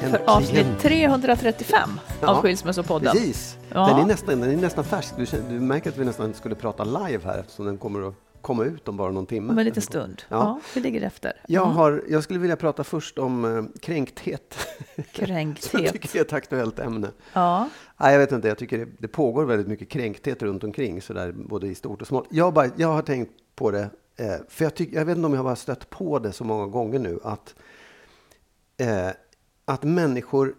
för avsnitt 335 av Skilsmässopodden. Precis. Ja. Den, är nästan, den är nästan färsk. Du, du märker att vi nästan skulle prata live här eftersom den kommer att komma ut om bara någon timme. Om en liten stund. Ja. Ja. vi ligger efter. Jag, har, jag skulle vilja prata först om eh, kränkthet. jag Kränkthet. tycker det är ett aktuellt ämne. Ja. Nej, jag vet inte, jag tycker det, det pågår väldigt mycket kränkthet runt omkring, så där, både i stort och smått. Jag, bara, jag har tänkt på det, eh, för jag, tyck, jag vet inte om jag har stött på det så många gånger nu, att, eh, att människor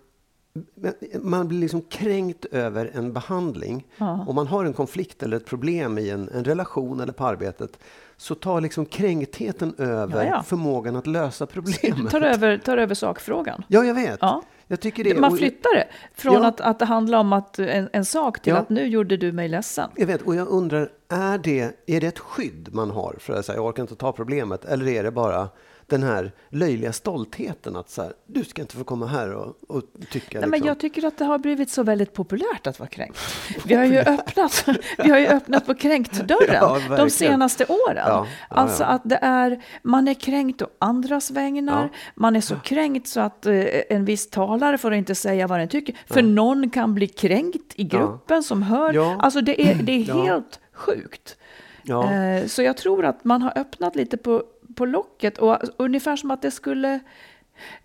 man blir liksom kränkt över en behandling. Om man har en konflikt eller ett problem i en, en relation eller på arbetet så tar liksom kränktheten över Ja, ja. förmågan att lösa problemet. Tar över, tar över sakfrågan. Ja, jag vet. Ja. Jag tycker det. Man flyttar det från Ja. att, att det handlar om att en, en sak till Ja. att nu gjorde du mig ledsen. Jag vet, och jag undrar, är det, är det ett skydd man har för att säga jag orkar inte ta problemet? Eller är det bara den här löjliga stoltheten att så här, du ska inte få komma här och, och tycka Nej, men liksom. jag tycker att det har blivit så väldigt populärt att vara kränkt. Vi har ju öppnat, vi har ju öppnat på kränktdörren Ja, de senaste åren. Ja, ja, alltså att det är, man är kränkt å andras vägnar, man är så kränkt så att eh, en viss talare får inte säga vad den tycker, för någon kan bli kränkt i gruppen som hör. Alltså det är, det är helt sjukt. Ja. Eh, Så jag tror att man har öppnat lite på, på locket och ungefär som att det skulle...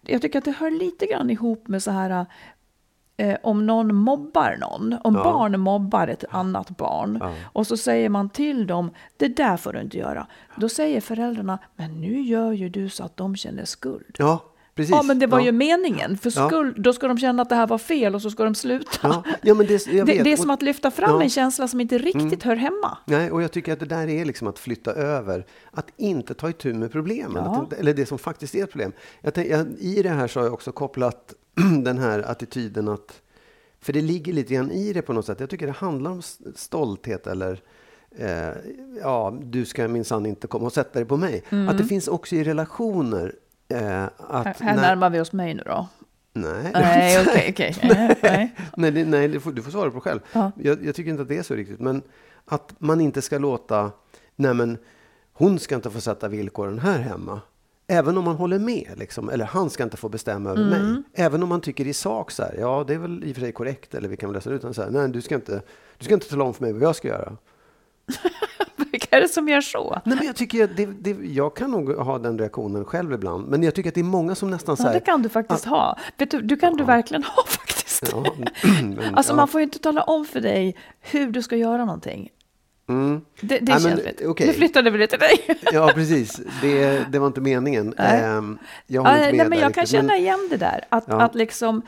Jag tycker att det hör lite grann ihop med så här eh, om någon mobbar någon, om Ja. barn mobbar ett annat barn Ja. och så säger man till dem, det där får du inte göra. Då säger föräldrarna, men nu gör ju du så att de känner skuld. Ja, precis. Ja, men det var ja. ju meningen, för Ja. skuld, då ska de känna att det här var fel och så ska de sluta. Ja, ja men det, Det, det är som att lyfta fram Ja. Mm. en känsla som inte riktigt hör hemma. Nej, och jag tycker att det där är liksom att flytta över, att inte ta itu med problemen, Ja. att eller det som faktiskt är ett problem. Jag tänk, jag, I det här så har jag också kopplat den här attityden att, för det ligger lite grann i det på något sätt, jag tycker det handlar om stolthet eller eh, ja, du ska minsann inte komma och sätta dig på mig. Att det finns också i relationer eh, att... Här, när- närmar vi oss mig nu då. Nej, Nej, okej, okej. Nej, nej. nej, det, nej det får, du får svara på själv. Ja. Jag, jag tycker inte att det är så riktigt. Men att man inte ska låta, nej men hon ska inte få sätta villkoren här hemma. Även om man håller med, liksom, eller han ska inte få bestämma över Mm. mig. Även om man tycker i sak så här, ja det är väl i och för sig korrekt, eller vi kan väl läsa det utan så här, nej du ska inte, du ska inte tala om för mig vad jag ska göra. Är det som gör så? Nej men jag tycker det, det, jag kan nog ha den reaktionen själv ibland, men jag tycker att det är många som nästan så Ja, det kan du faktiskt ha. Vet du, du kan du verkligen ha faktiskt. Ja, men, Alltså ja. man får ju inte tala om för dig hur du ska göra någonting. Mm. Det, det men, lite. okej. Nu flyttade vi det till dig. Ja, precis. Det, det var inte meningen. Nej. Ehm, jag Ja, nej, men jag kan känna igen det där. Att, Ja. att liksom,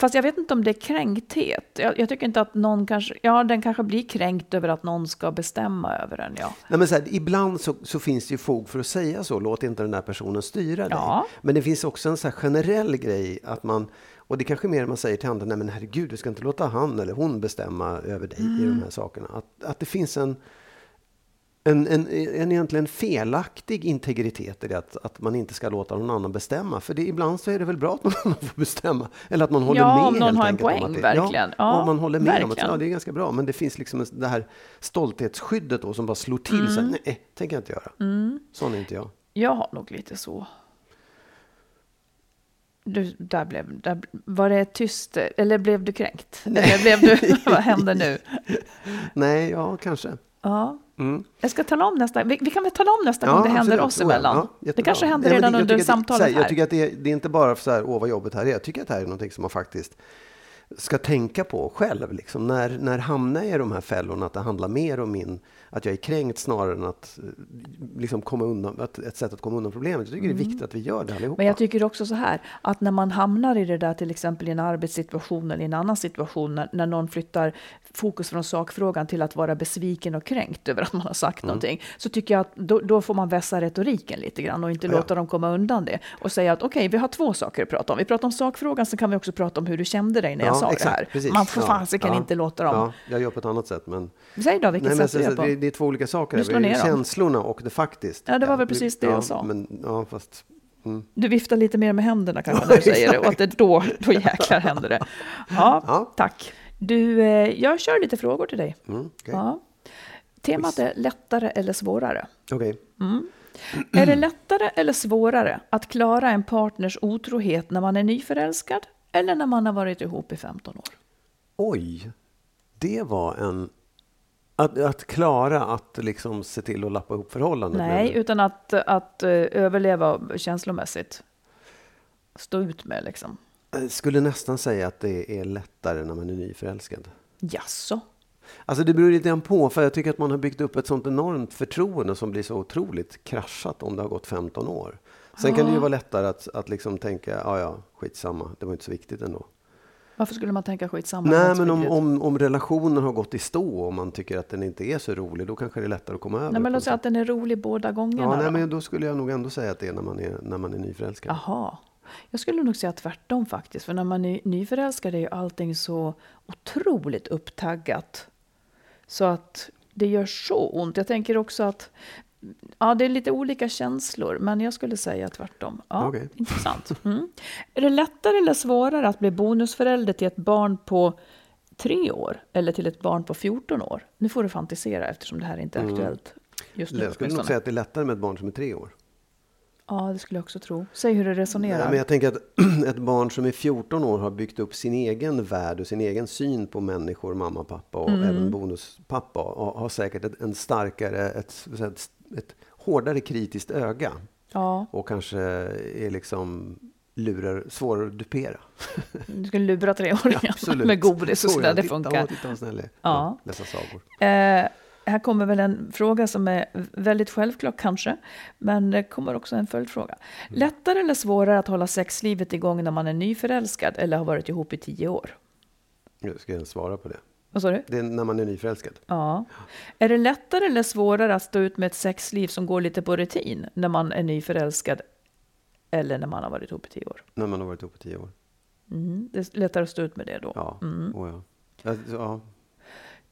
Fast jag vet inte om det är kränkthet. Jag, jag, tycker inte att någon kanske, ja den kanske blir kränkt över att någon ska bestämma över en, ja. Nej, men så här, ibland så, så, finns det ju fog för att säga så, låt inte den där personen styra dig. Ja. Men det finns också en så generell grej att man, och det kanske är mer man säger till andra, nej men herregud, du ska inte låta han eller hon bestämma över dig mm. i de här sakerna. Att, att det finns en, en, en, en egentligen felaktig integritet i det att, att man inte ska låta någon annan bestämma. För det, ibland så är det väl bra att någon annan får bestämma. Eller att man håller ja, med. om någon har en poäng, det, verkligen. Ja, ja, man håller med verkligen. om att ja, det är ganska bra. Men det finns liksom det här stolthetsskyddet då som bara slår till. Mm. Så, nej, tänker jag inte göra. Mm. Sån är inte jag. Jag har nog lite så. Du, där blev, där, var det tyst, eller blev du kränkt? Eller blev du, vad händer nu? Nej, ja, kanske. Ja. Mm. Jag ska tala om nästa, vi, vi, kan väl tala om nästa ja, gång det händer oss emellan. Ja, det kanske händer redan under samtalet här. Jag tycker att det är, det är inte bara så här, åh vad jobbet här är. Jag tycker att det här är någonting som man faktiskt ska tänka på själv. Liksom. När, när hamnar jag i de här fällorna, att det handlar mer om min att jag är kränkt snarare än att eh, liksom komma undan, att, ett sätt att komma undan problemet. Jag tycker mm. det är mm. viktigt att vi gör det allihopa. Men jag tycker också så här, att när man hamnar i det där till exempel i en arbetssituation eller i en annan situation, när, när någon flyttar fokus från sakfrågan till att vara besviken och kränkt över att man har sagt mm. någonting, så tycker jag att då, då, får man vässa retoriken lite grann och inte ja. låta dem komma undan det. Och säga att okej, okay, vi har två saker att prata om. Vi pratar om sakfrågan, så kan vi också prata om hur du kände dig när ja, jag sa exakt, det här. Precis. Man får ja, fasiken ja, inte låta dem... Ja, jag gör på ett annat sätt, men... Säg då, vilket Nej, sätt du gör på? Det, det är två olika saker. Du slår ner Känslorna och det faktiskt. Ja, det var väl precis det jag sa. Men, ja, fast, mm. Du viftar lite mer med händerna kanske när du säger det och att det då, då jäklar händer det. Ja, ja. tack. Du, eh, jag kör lite frågor till dig. Mm, okay. ja. Temat är lättare eller svårare. Okay. Mm. Är det lättare eller svårare att klara en partners otrohet när man är nyförälskad eller när man har varit ihop i 15 år? Oj, det var en att, att klara att liksom se till att lappa ihop förhållandet? Nej, utan att, att uh, överleva känslomässigt. Stå ut med liksom. Jag skulle nästan säga att det är lättare när man är nyförälskad. Jaså? Alltså det beror lite grann på, för jag tycker att man har byggt upp ett sånt enormt förtroende som blir så otroligt kraschat om det har gått 15 år. Sen ah. kan det ju vara lättare att, att liksom tänka, ja ja, skitsamma, det var inte så viktigt ändå. Varför skulle man tänka skitsamma? Nej, men om, om, om relationen har gått i stå och man tycker att den inte är så rolig, då kanske det är lättare att komma över. Nej, men låt säga att den är rolig båda gångerna. Ja, nej, då. men då skulle jag nog ändå säga att det är när man är, när man är nyförälskad. Jaha. Jag skulle nog säga tvärtom faktiskt. För när man är nyförälskad är ju allting så otroligt upptaggat. Så att det gör så ont. Jag tänker också att Ja, det är lite olika känslor, men jag skulle säga tvärtom. Ja, okay. Intressant. Mm. Är det lättare eller svårare att bli bonusförälder till ett barn på tre år eller till ett barn på 14 år? Nu får du fantisera eftersom det här inte är mm. aktuellt just nu. Jag skulle nog säga att det är lättare med ett barn som är tre år. Ja, det skulle jag också tro. Säg hur du resonerar. Nej, men jag tänker att ett barn som är 14 år har byggt upp sin egen värld och sin egen syn på människor, mamma, pappa och mm. även bonuspappa. Och har säkert en starkare, ett, ett ett hårdare kritiskt öga. Ja. Och kanske är liksom lurar svårare att dupera. Du skulle lura treåringen ja, med godis och sådär, det funkar. Titta, titta snäll ja. läsa sagor. Eh, här kommer väl en fråga som är väldigt självklar kanske, men det kommer också en följdfråga. Mm. Lättare eller svårare att hålla sexlivet igång när man är nyförälskad eller har varit ihop i tio år? Jag ska svara på det. Vad sa du? Det är när man är nyförälskad. Ja. Är det lättare eller svårare att stå ut med ett sexliv som går lite på rutin när man är nyförälskad eller när man har varit ihop i tio år? När man har varit ihop i tio år. Mm. Det är lättare att stå ut med det då? Ja. Mm. Oh, ja. ja.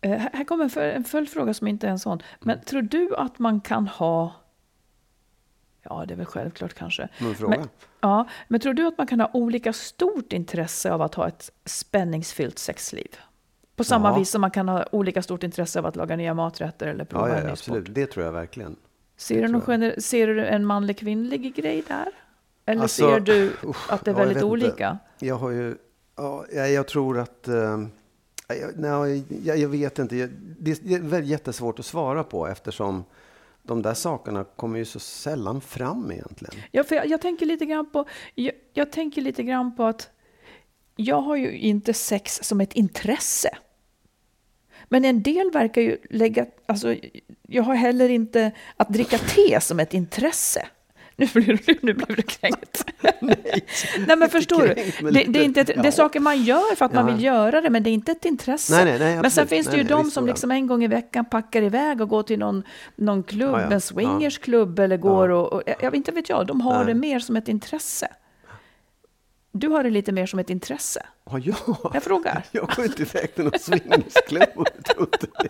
Uh, här kommer en följdfråga som inte är en sån. Men mm. tror du att man kan ha Ja, det är väl självklart kanske. Men, ja, men tror du att man kan ha olika stort intresse av att ha ett spänningsfyllt sexliv? På samma ja. vis som man kan ha olika stort intresse av att laga nya maträtter eller prova ja, ja, en ny absolut. sport. Det tror jag verkligen. Ser du, någon, ser du en manlig kvinnlig grej där? Eller alltså, ser du att det är väldigt olika? Inte. Jag har ju, ja, jag tror att, jag, nej, jag, jag, vet inte. Det är jättesvårt att svara på eftersom de där sakerna kommer ju så sällan fram egentligen. Ja, för jag, jag tänker lite grann på, jag, jag tänker lite grann på att jag har ju inte sex som ett intresse. Men en del verkar ju lägga, alltså jag har heller inte att dricka te som ett intresse. Nu blir du, nu blir du kränkt. Nej, Nej men förstår du? Det, det, är inte ett, det är ja. saker man gör för att man Ja. vill göra det, men det är inte ett intresse. Nej, nej, nej, men sen finns det ju de som liksom en gång i veckan packar iväg och går till någon, någon klubb, Ja, ja. en swingersklubb eller går och, och, jag inte vet jag, de har det mer som ett intresse. Du har det lite mer som ett intresse. Ja, ja. Jag frågar. Jag går inte iväg till någon swingersklubb. och tror inte det.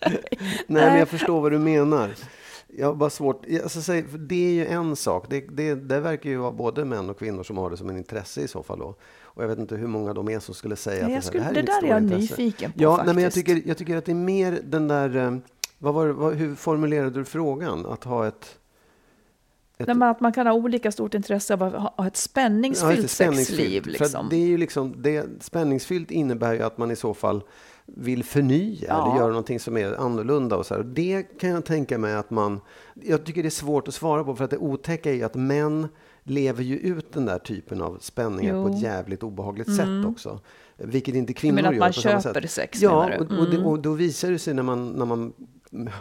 Nej, men jag förstår vad du menar. Jag har bara svårt. jag- Alltså, det är ju en sak. Det, det, det verkar ju vara både män och kvinnor som har det som en intresse i så fall. Då. Och jag vet inte hur många de är som skulle säga Nej, jag att skulle- här är det där är jag intresse. nyfiken på ja, nej, men jag, faktiskt. tycker, jag tycker att det är mer den där... eh, Vad var, det- vad, hur formulerade du frågan? Att ha ett... ett Nej, men att man kan ha olika stort intresse av att ha ett spänningsfyllt just det, sexliv. För att Liksom. det är ju liksom, det, spänningsfyllt innebär ju att man i så fall vill förnya Ja. eller göra någonting som är annorlunda. Och så här. Det kan jag tänka mig att man... Jag tycker det är svårt att svara på för att det otäcka är ju att män lever ju ut den där typen av spänningar på Jo. Mm. ett jävligt obehagligt sätt också. Vilket inte kvinnor Men att gör man på samma köper sätt. sex, Ja, menar du? Mm. och, och, det, och då visar det sig när man, när man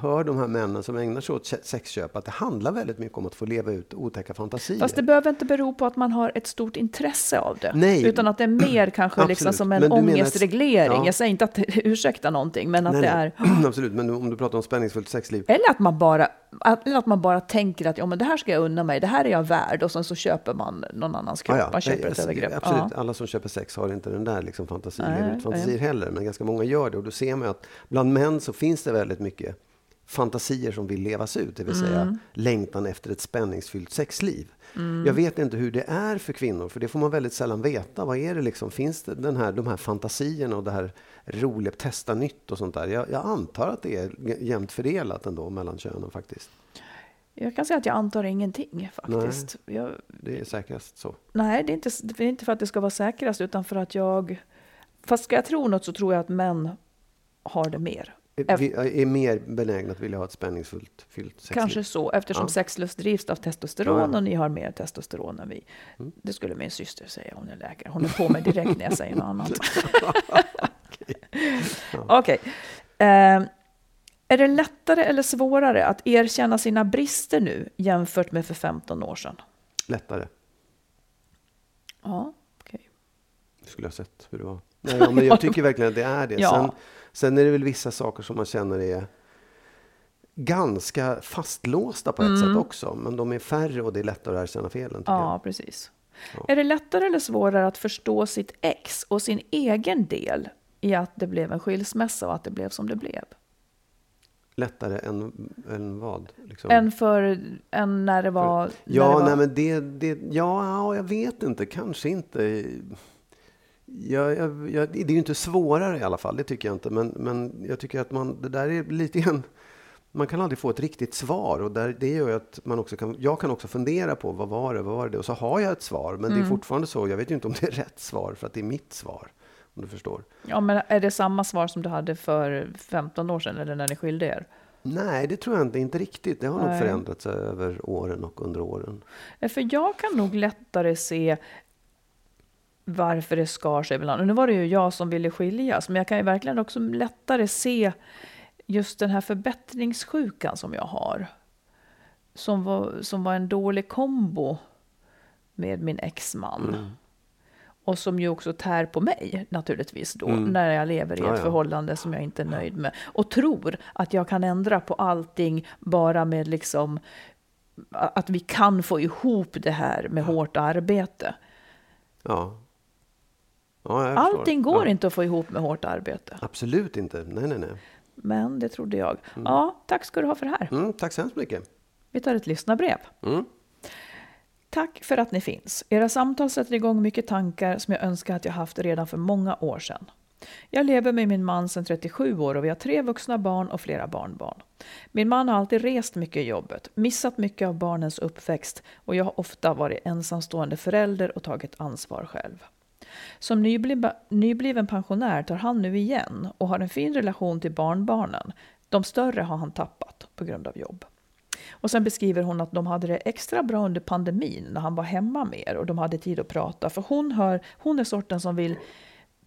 hör de här männen som ägnar sig åt se- sexköp att det handlar väldigt mycket om att få leva ut otäcka fantasier. Fast det behöver inte bero på att man har ett stort intresse av det. Nej. Utan att det är mer kanske liksom som en Men du menar ångestreglering. Ja. Jag säger inte att det ursäkta någonting, men att Nej, det nej. är... Absolut, men om du pratar om spänningsfullt sexliv. Eller att man bara, att, eller att man bara tänker att ja, men det här ska jag unna mig, det här är jag värd och sen så köper man någon annans kropp, Ja, ja. man köper Nej, ett övergrepp. Absolut, Ja. alla som köper sex har inte den där liksom fantasi, Nej, fantasier nej. heller, men ganska många gör det. Och då ser man att bland män så finns det väldigt mycket fantasier som vill levas ut, det vill säga Mm. längtan efter ett spänningsfyllt sexliv. Jag vet inte hur det är för kvinnor, för det får man väldigt sällan veta. Vad är det liksom? Finns det den här, de här fantasierna och det här roliga, testa nytt och sånt där? Jag, jag antar att det är jämnt fördelat ändå mellan könen faktiskt. Jag kan säga att jag antar ingenting faktiskt. Jag, Det är säkrast så. nej, det är, inte, det är inte för att det ska vara säkrast, utan för att jag... Fast ska jag tro något så tror jag att män har det mer. Vi- är mer benägna att vilja ha ett spänningsfullt fyllt sexliv. Kanske så, eftersom Ja. sexlust drivs av testosteron Ja, Mm. ja. och ni har mer testosteron än vi. Det skulle min syster säga, hon är läkare. Hon är på mig direkt när jag säger något annat. Okej. Eh, är det lättare eller svårare att erkänna sina brister nu jämfört med för 15 år sedan? Lättare. Ja, okej. Du skulle ha sett hur det var. Nej, ja, men jag tycker verkligen att det är det. Ja. Sen, sen är det väl vissa saker som man känner är ganska fastlåsta på ett Mm. sätt också. Men de är färre och det är lättare att erkänna felen. Ja, jag. precis. Ja. Är det lättare eller svårare att förstå sitt ex och sin egen del i att det blev en skilsmässa och att det blev som det blev? Lättare än, än vad? Liksom. Än för än när det var... när Ja, det var... nej, men det, det, ja, ja, jag vet inte. Kanske inte. Ja, jag, jag, det är ju inte svårare i alla fall, det tycker jag inte. Men, men jag tycker att man, det där är lite grann... Man kan aldrig få ett riktigt svar och där, det gör ju att man också kan, jag kan också fundera på vad var det, vad var det? Och så har jag ett svar, men det är fortfarande så, jag vet ju inte om det är rätt svar för att det är mitt svar. Om du förstår. Ja, men är det samma svar som du hade för 15 år sedan eller när ni skilde er? Nej, det tror jag inte, inte riktigt. Det har nog Nej. förändrats över åren och under åren. Eh, För jag kan nog lättare se varför det skar sig ibland. Och nu var det ju jag som ville skiljas, men jag kan ju verkligen också lättare se just den här förbättringssjukan som jag har. Som var, som var en dålig kombo med min exman. Mm. Och som ju också tär på mig naturligtvis då, när jag lever i ett Mm. Ja, förhållande som jag inte är nöjd med. Och tror att jag kan ändra på allting bara med liksom att vi kan få ihop det här med hårt arbete. Ja. ja. Allting går ja. inte att få ihop med hårt arbete. Absolut inte. Nej, nej, nej. Men det trodde jag. Ja, tack ska du ha för det här. Mm, tack så hemskt mycket. Vi tar ett lyssnarbrev. Mm. Tack för att ni finns. Era samtal sätter igång mycket tankar som jag önskar att jag haft redan för många år sedan. Jag lever med min man sedan 37 år och vi har tre vuxna barn och flera barnbarn. Min man har alltid rest mycket i jobbet, missat mycket av barnens uppväxt och jag har ofta varit ensamstående förälder och tagit ansvar själv. Som nybliven pensionär tar han nu igen och har en fin relation till barnbarnen. De större har han tappat på grund av jobb. Och sen beskriver hon att de hade det extra bra under pandemin när han var hemma mer och de hade tid att prata. För hon, hör, hon är sorten som vill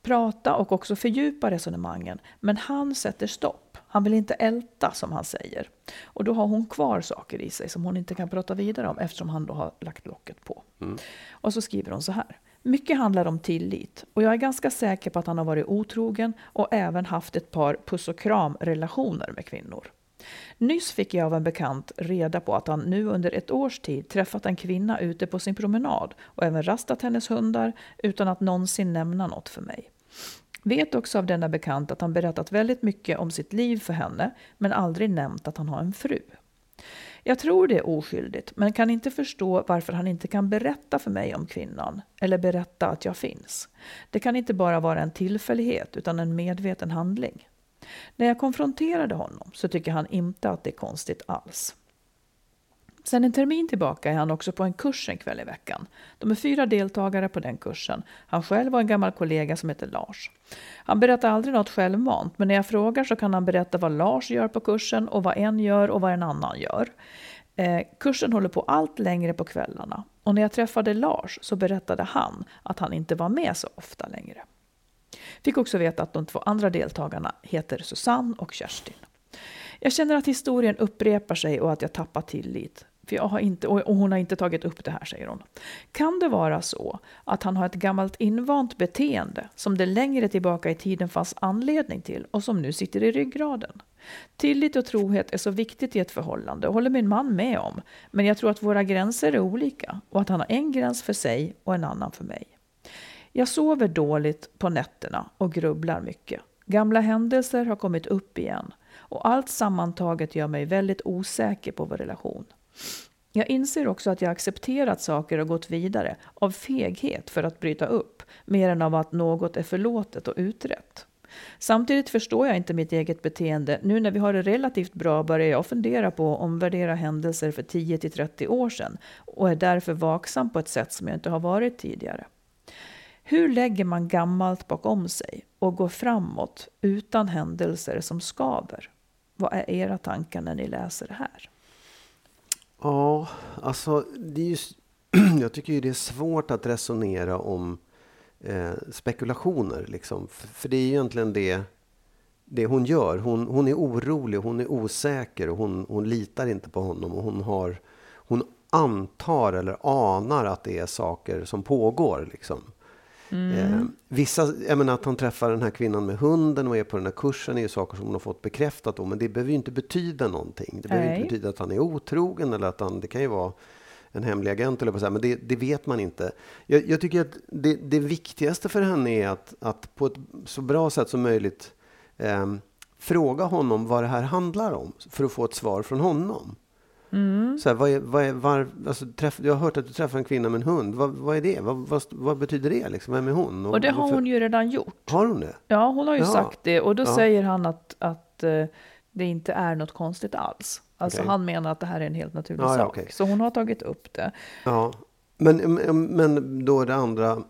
prata och också fördjupa resonemangen. Men han sätter stopp. Han vill inte älta som han säger. Och då har hon kvar saker i sig som hon inte kan prata vidare om eftersom han då har lagt locket på. Mm. Och så skriver hon så här. Mycket handlar om tillit och jag är ganska säker på att han har varit otrogen och även haft ett par puss och kram relationer med kvinnor. Nyss fick jag av en bekant reda på att han nu under ett års tid träffat en kvinna ute på sin promenad och även rastat hennes hundar utan att någonsin nämna något för mig. Vet också av denna bekant att han berättat väldigt mycket om sitt liv för henne men aldrig nämnt att han har en fru. Jag tror det är oskyldigt, men kan inte förstå varför han inte kan berätta för mig om kvinnan, eller berätta att jag finns. Det kan inte bara vara en tillfällighet, utan en medveten handling. När jag konfronterade honom så tycker han inte att det är konstigt alls. Sen en termin tillbaka är han också på en kurs en kväll i veckan. De är fyra deltagare på den kursen. Han själv och en gammal kollega som heter Lars. Han berättar aldrig något självmant, men när jag frågar så kan han berätta vad Lars gör på kursen och vad en gör och vad en annan gör. Eh, kursen håller på allt längre på kvällarna och när jag träffade Lars så berättade han att han inte var med så ofta längre. Fick också veta att de två andra deltagarna heter Susanne och Kerstin. Jag känner att historien upprepar sig och att jag tappar tillit. För jag har inte, och hon har inte tagit upp det här, säger hon. Kan det vara så att han har ett gammalt invant beteende som det längre tillbaka i tiden fanns anledning till och som nu sitter i ryggraden? Tillit och trohet är så viktigt i ett förhållande och håller min man med om. Men jag tror att våra gränser är olika och att han har en gräns för sig och en annan för mig. Jag sover dåligt på nätterna och grubblar mycket. Gamla händelser har kommit upp igen och allt sammantaget gör mig väldigt osäker på vår relation. Jag inser också att jag accepterat saker och gått vidare av feghet för att bryta upp, mer än av att något är förlåtet och utrett. Samtidigt förstår jag inte mitt eget beteende. Nu när vi har det relativt bra börjar jag fundera på att omvärdera händelser för 10 30 år sedan och är därför vaksam på ett sätt som jag inte har varit tidigare. Hur lägger man gammalt bakom sig och går framåt utan händelser som skaver? Vad är era tankar när ni läser det här? Ja, alltså det är ju, jag tycker ju det är svårt att resonera om eh, spekulationer. Liksom. För, för, det är ju egentligen det, det hon gör. Hon, hon är orolig, hon är osäker och hon, hon litar inte på honom. Och hon, har, hon antar eller anar att det är saker som pågår. Liksom. Mm. Eh, vissa, jag menar att han träffar den här kvinnan med hunden och är på den här kursen är ju saker som hon har fått bekräftat då, men det behöver ju inte betyda någonting. Det behöver inte betyda att han är otrogen eller att han, det kan ju vara en hemlig agent eller på så men det, det, vet man inte. Jag, jag tycker att det, det, viktigaste för henne är att, att på ett så bra sätt som möjligt eh, fråga honom vad det här handlar om för att få ett svar från honom. Mm. Så här, vad är, vad är, var, alltså, träff, jag har hört att du träffar en kvinna med en hund. Vad, vad är det? Vad, vad, vad, betyder det? Liksom? Vem är hon? Och, och det har varför? hon ju redan gjort. Har hon det? Ja, hon har ju ja. sagt det. Och då ja. säger han att, att uh, det inte är något konstigt alls. Alltså okay. han menar att det här är en helt naturlig ja, sak. Okay. Så hon har tagit upp det. Ja, men, men då det andra.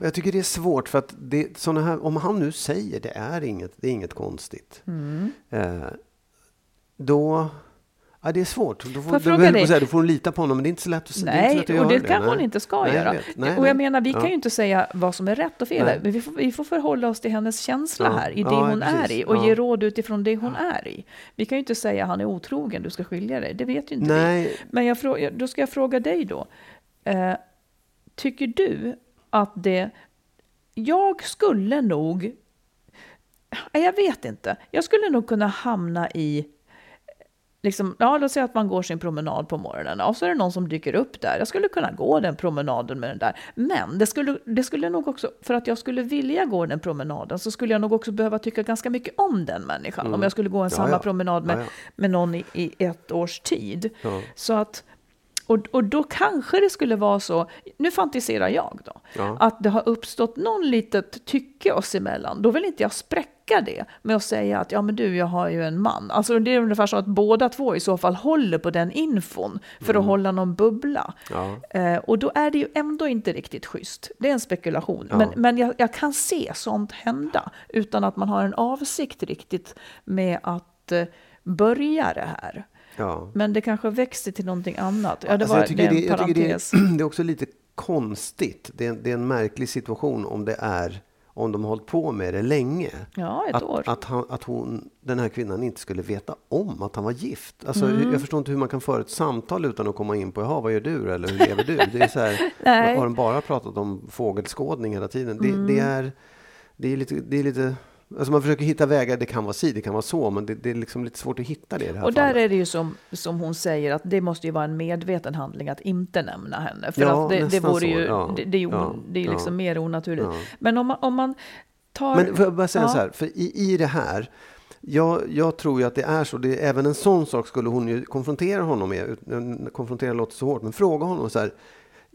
Jag tycker det är svårt för att det, såna här, om han nu säger det är inget, det är inget konstigt. Mm. Eh, då... Ja, det är svårt. Då får, då, dig? Säga, då får hon lita på honom, men det är inte så lätt att, Nej, det och det kan hon inte ska nej, göra. Nej, och jag menar, vi ja. kan ju inte säga vad som är rätt och fel. Men vi får, vi får förhålla oss till hennes känsla ja. här, i det ja, hon precis. är i, och ge råd utifrån det hon är i. Vi kan ju inte säga han är otrogen, du ska skilja dig. Det vet ju inte nej. vi. Men jag, då ska jag fråga dig då. Eh, tycker du att det... Jag skulle nog... Jag vet inte. Jag skulle nog kunna hamna i liksom, ja, låt säga att man går sin promenad på morgonen och så är det någon som dyker upp där. Jag skulle kunna gå den promenaden med den där. Men det skulle, det skulle nog också, för att jag skulle vilja gå den promenaden så skulle jag nog också behöva tycka ganska mycket om den människan. Mm. Om jag skulle gå en ja, samma ja. promenad med, ja, med någon i, i, ett års tid. Så att och, och då kanske det skulle vara så, nu fantiserar jag då, ja. att det har uppstått någon litet tycke oss emellan. Då vill inte jag spräcka det med att säga att ja men du, jag har ju en man. Alltså det är ungefär så att båda två i så fall håller på den infon för mm. att hålla någon bubbla. Ja. Eh, och då är det ju ändå inte riktigt schysst. Det är en spekulation. Ja. Men, men jag, jag, kan se sånt hända utan att man har en avsikt riktigt med att eh, börja det här. Ja. Men det kanske växer till någonting annat. Ja, det alltså, var jag tycker, det, jag tycker det, det, är också lite konstigt. Det är, det är en märklig situation om det är om de har hållit på med det länge. Ja, ett att, år. Att, han, att hon, den här kvinnan inte skulle veta om att han var gift. Alltså, Mm. Jag förstår inte hur man kan föra ett samtal utan att komma in på Jaha, vad gör du eller hur lever du? Det är så här. Mm. har de bara pratat om fågelskådning hela tiden? Det, det, är, det är lite... Det är lite Alltså man försöker hitta vägar, det kan vara si, det kan vara så, men det, det är liksom lite svårt att hitta det i det här Och där fallet. är det ju som, som hon säger att det måste ju vara en medveten handling att inte nämna henne. För Ja, att det, det vore så, ju, ja, det, det är ju ja, det är liksom mer onaturligt. Men om man, om man tar... Men får jag bara säga så här, för i, i det här, jag, jag tror ju att det är så, det, även en sån sak skulle hon ju konfrontera honom med, konfrontera låter så hårt, men fråga honom så här,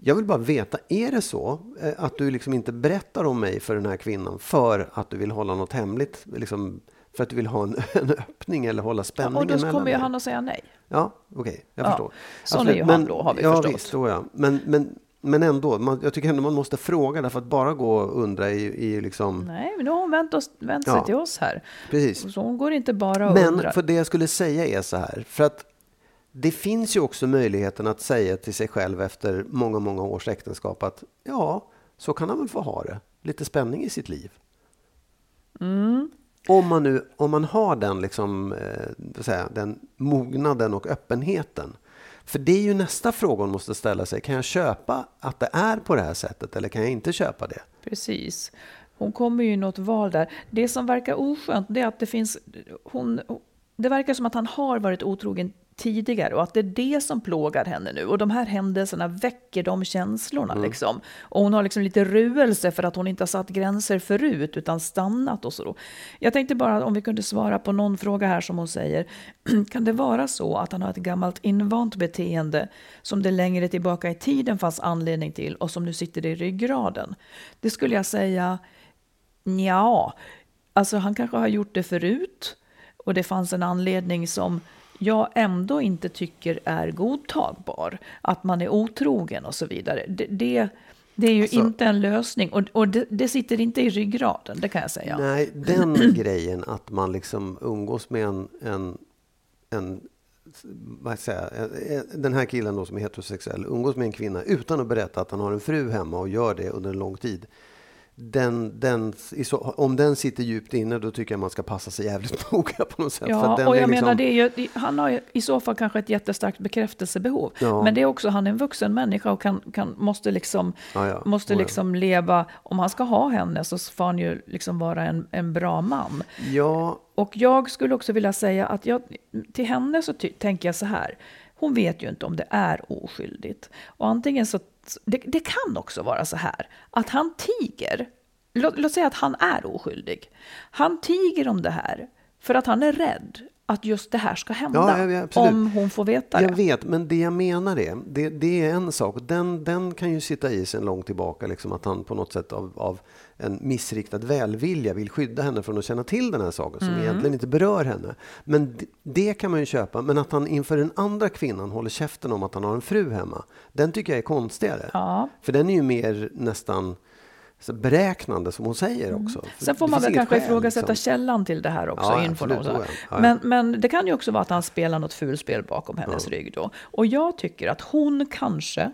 jag vill bara veta, är det så eh, att du liksom inte berättar om mig för den här kvinnan för att du vill hålla något hemligt, liksom, för att du vill ha en, en öppning eller hålla ja, spänningen och då mellan kommer ju han att säga nej. Ja, okej, jag Ja, förstår. sån är ju han då, har vi ja, förstått. Visst, så ja. Men, men, men ändå, man, jag tycker ändå man måste fråga, därför att bara gå och undra är ju liksom... Nej, men nu har hon vänt, oss, vänt sig Ja. till oss här. Precis. Så hon går inte bara och Men undrar. för det jag skulle säga är så här, för att det finns ju också möjligheten att säga till sig själv efter många, många års äktenskap att ja, så kan han väl få ha det. Lite spänning i sitt liv. Mm. Om man nu om man har den, liksom, eh, jag, den mognaden och öppenheten. För det är ju nästa fråga hon måste ställa sig. Kan jag köpa att det är på det här sättet eller kan jag inte köpa det? Precis. Hon kommer ju i något val där. Det som verkar oskönt det är att det finns... Hon, det verkar som att han har varit otrogen tidigare och att det är det som plågar henne nu. Och de här händelserna väcker de känslorna. Liksom. Och hon har liksom lite ruelse för att hon inte har satt gränser förut utan stannat och så. Jag tänkte bara om vi kunde svara på någon fråga här som hon säger. Kan det vara så att han har ett gammalt invant beteende som det längre tillbaka i tiden fanns anledning till och som nu sitter i ryggraden? Det skulle jag säga ja. Alltså han kanske har gjort det förut och det fanns en anledning som jag ändå inte tycker är godtagbar. Att man är otrogen och så vidare. Det, det, det är ju Alltså- inte en lösning och, och det, det sitter inte i ryggraden, det kan jag säga. Nej, den grejen att man liksom umgås med en, en, en vad säga, den här killen då som är heterosexuell umgås med en kvinna utan att berätta att han har en fru hemma och gör det under en lång tid. Den, den, om den sitter djupt inne då tycker jag man ska passa sig jävligt noga på något sätt. Ja, och jag liksom- menar, det är ju, han har ju i så fall kanske ett jättestarkt bekräftelsebehov. Ja. Men det är också, han är en vuxen människa och kan, kan, måste, liksom, Ja, ja. måste liksom leva, om han ska ha henne så får han ju liksom vara en, en bra man. Ja, Och jag skulle också vilja säga att jag, till henne så tänker jag så här. Hon vet ju inte om det är oskyldigt. Och antingen så, det, det kan också vara så här att han tiger. Låt, låt säga att han är oskyldig. Han tiger om det här för att han är rädd att just det här ska hända. Ja, om hon får veta Jag det. vet, men det jag menar är, det, det är en sak. Den, den kan ju sitta i sen långt tillbaka, liksom att han på något sätt av, av en missriktad välvilja vill skydda henne från att känna till den här saken som egentligen inte berör henne. Men det, det kan man ju köpa. Men att han inför den andra kvinnan håller käften om att han har en fru hemma, den tycker jag är konstigare. Ja. För den är ju mer nästan så beräknande som hon säger också. För Sen får man väl kanske skäl, ifrågasätta liksom. källan till det här också. Ja, inför absolut, ja. Ja, ja. Men, men det kan ju också vara att han spelar något fulspel bakom hennes rygg då. Och jag tycker att hon kanske,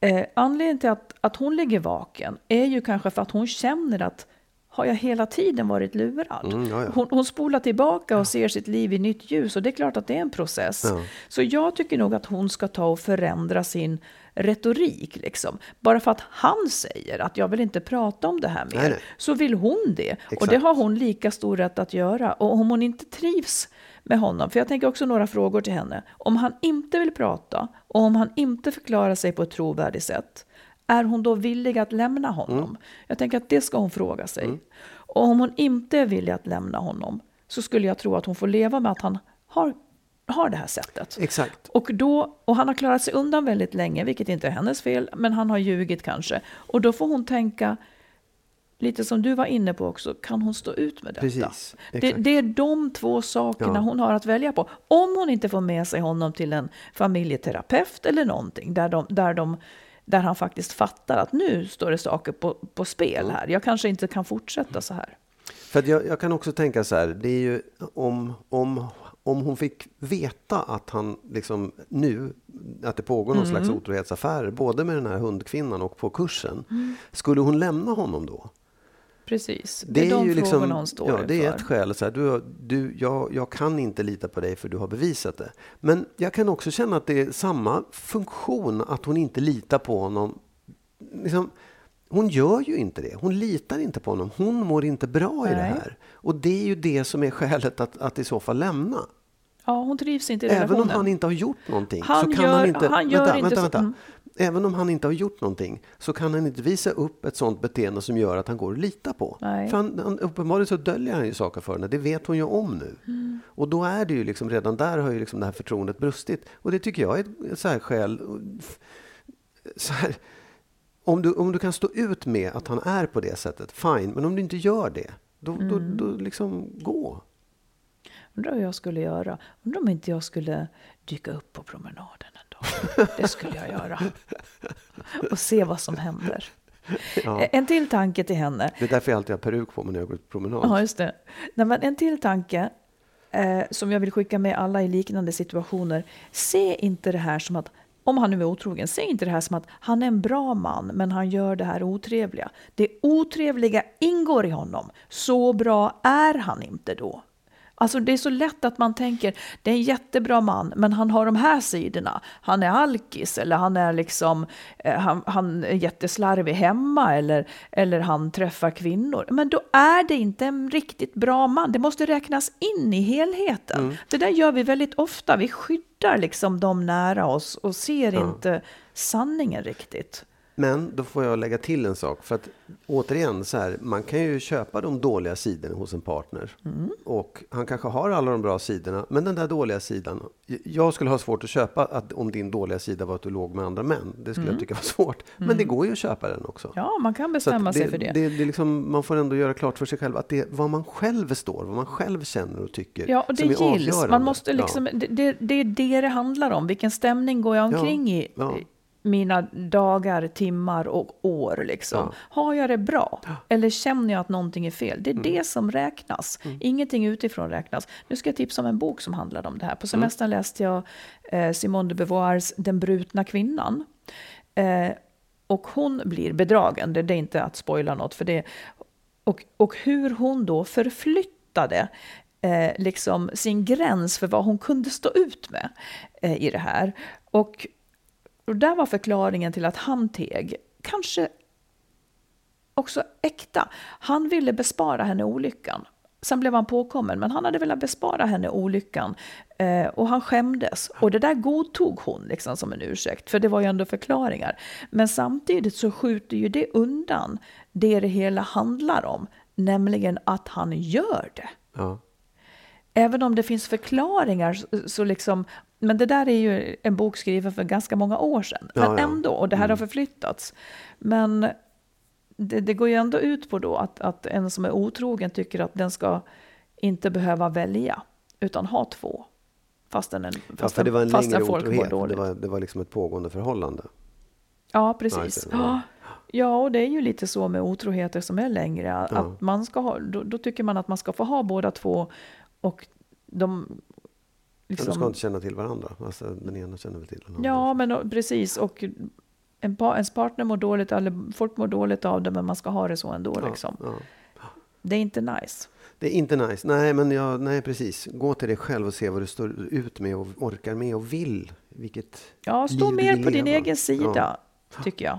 eh, anledningen till att, att hon ligger vaken är ju kanske för att hon känner att har jag hela tiden varit lurad? Mm, ja, ja. Hon, hon spolar tillbaka och ser sitt liv i nytt ljus och det är klart att det är en process. Ja. Så jag tycker nog att hon ska ta och förändra sin retorik. Liksom. Bara för att han säger att jag vill inte prata om det här mer, Nej, nej. så vill hon det. Och Exakt. det har hon lika stor rätt att göra. Och om hon inte trivs med honom, för jag tänker också några frågor till henne. Om han inte vill prata och om han inte förklarar sig på ett trovärdigt sätt, är hon då villig att lämna honom? Mm. Jag tänker att det ska hon fråga sig. Och om hon inte är villig att lämna honom, så skulle jag tro att hon får leva med att han har, har det här sättet. Exakt. Och, då, och han har klarat sig undan väldigt länge, vilket inte är hennes fel, men han har ljugit kanske. Och då får hon tänka, lite som du var inne på också, kan hon stå ut med detta? Precis, Det, det är de två sakerna Ja. hon har att välja på. Om hon inte får med sig honom till en familjeterapeut eller någonting, där, de, där, de, där han faktiskt fattar att nu står det saker på, på spel här. Jag kanske inte kan fortsätta så här. För jag, jag kan också tänka så här, det är ju om, om, om hon fick veta att han liksom nu, att det pågår någon slags otrohetsaffärer, både med den här hundkvinnan och på kursen, skulle hon lämna honom då? Precis, det, är, de ju liksom, hon står ja, det är inför. ett skäl. Så här, du, du, jag, jag kan inte lita på dig för du har bevisat det. Men jag kan också känna att det är samma funktion att hon inte litar på honom. Liksom, hon gör ju inte det. Hon litar inte på honom. Hon mår inte bra i det Nej. här. Och det är ju det som är skälet att, att i så fall lämna. Ja, hon trivs inte i Även relationen. om han inte har gjort någonting. Han så kan gör- han inte, han gör vänta, inte vänta, vänta. Även om han inte har gjort någonting så kan han inte visa upp ett sånt beteende som gör att han går att lita på. Nej. För han, han, uppenbarligen så döljer han ju saker för henne. Det vet hon ju om nu. Mm. Och då är det ju liksom redan där har ju liksom det här förtroendet brustit. Och det tycker jag är ett- så här skäl. Så här, om, du, om du kan stå ut med att han är på det sättet, fine. Men om du inte gör det, då, då, Mm. då liksom gå. Undrar hur jag skulle göra. Undrar om inte jag skulle dyka upp på promenaden en dag. Det skulle jag göra. Och se vad som händer. Ja. En till tanke till henne. Det är därför jag alltid har peruk på mig när jag går ut på promenad. Ja, just det. Nej, men en till tanke eh, som jag vill skicka med alla i liknande situationer. Se inte det här som att, om han nu är otrogen, se inte det här som att han är en bra man men han gör det här otrevliga. Det otrevliga ingår i honom. Så bra är han inte då. Alltså det är så lätt att man tänker, det är en jättebra man, men han har de här sidorna. Han är alkis eller han är liksom, eh, han, han är jätteslarvig hemma eller, eller han träffar kvinnor. Men då är det inte en riktigt bra man. Det måste räknas in i helheten. Det där gör vi väldigt ofta. Vi skyddar liksom de nära oss och ser inte sanningen riktigt. Men då får jag lägga till en sak. För att återigen, så här, man kan ju köpa de dåliga sidorna hos en partner. Mm. Och han kanske har alla de bra sidorna. Men den där dåliga sidan. Jag skulle ha svårt att köpa att om din dåliga sida var att du låg med andra män. Det skulle jag tycka var svårt. Men det går ju att köpa den också. Mm. Ja, man kan bestämma sig för det. det, det liksom, man får ändå göra klart för sig själv att det är vad man själv står, vad man själv känner och tycker. Ja, och det som gills. Man måste Ja. liksom, det, det, det är det det handlar om. Vilken stämning går jag omkring i ja. Mina dagar, timmar och år? Liksom. Ja. Har jag det bra? Eller känner jag att någonting är fel? Det är Mm. det som räknas. Ingenting utifrån räknas. Nu ska jag tipsa om en bok som handlar om det här. På semestern läste jag eh, Simone de Beauvoirs Den brutna kvinnan. Eh, och hon blir bedragen, det, det är inte att spoila något för det. Och, och hur hon då förflyttade eh, liksom sin gräns för vad hon kunde stå ut med eh, i det här. Och, och där var förklaringen till att han teg, kanske också äkta. Han ville bespara henne olyckan. Sen blev han påkommen, men han hade velat bespara henne olyckan. Eh, och han skämdes. Och det där godtog hon liksom som en ursäkt, för det var ju ändå förklaringar. Men samtidigt så skjuter ju det undan det det hela handlar om, nämligen att han gör det. Ja. Även om det finns förklaringar så, så liksom, men det där är ju en bok skriven för ganska många år sedan. Ja, men ja. ändå, och det här har förflyttats. Men det, det går ju ändå ut på då att, att en som är otrogen tycker att den ska inte behöva välja, utan ha två. Fastän, en, Ja, fastän, för det var en längre otrohet. Det var, det var liksom ett pågående förhållande. Ja, Ja, precis. Ja, ja, och det är ju lite så med otroheter som är längre. Ja. Att man ska ha, då, då tycker man att man ska få ha båda två och de... Men Liksom, de ska inte känna till varandra. Alltså, den ena känner väl till den andra. Ja, men precis. Och en ens partner mår dåligt, eller folk mår dåligt av det, men man ska ha det så ändå. Ja, Liksom. ja. Det är inte nice. Det är inte nice. Nej, men jag, nej, precis. Gå till dig själv och se vad du står ut med och orkar med och vill. Vilket Ja, stå mer på din egen sida, tycker jag.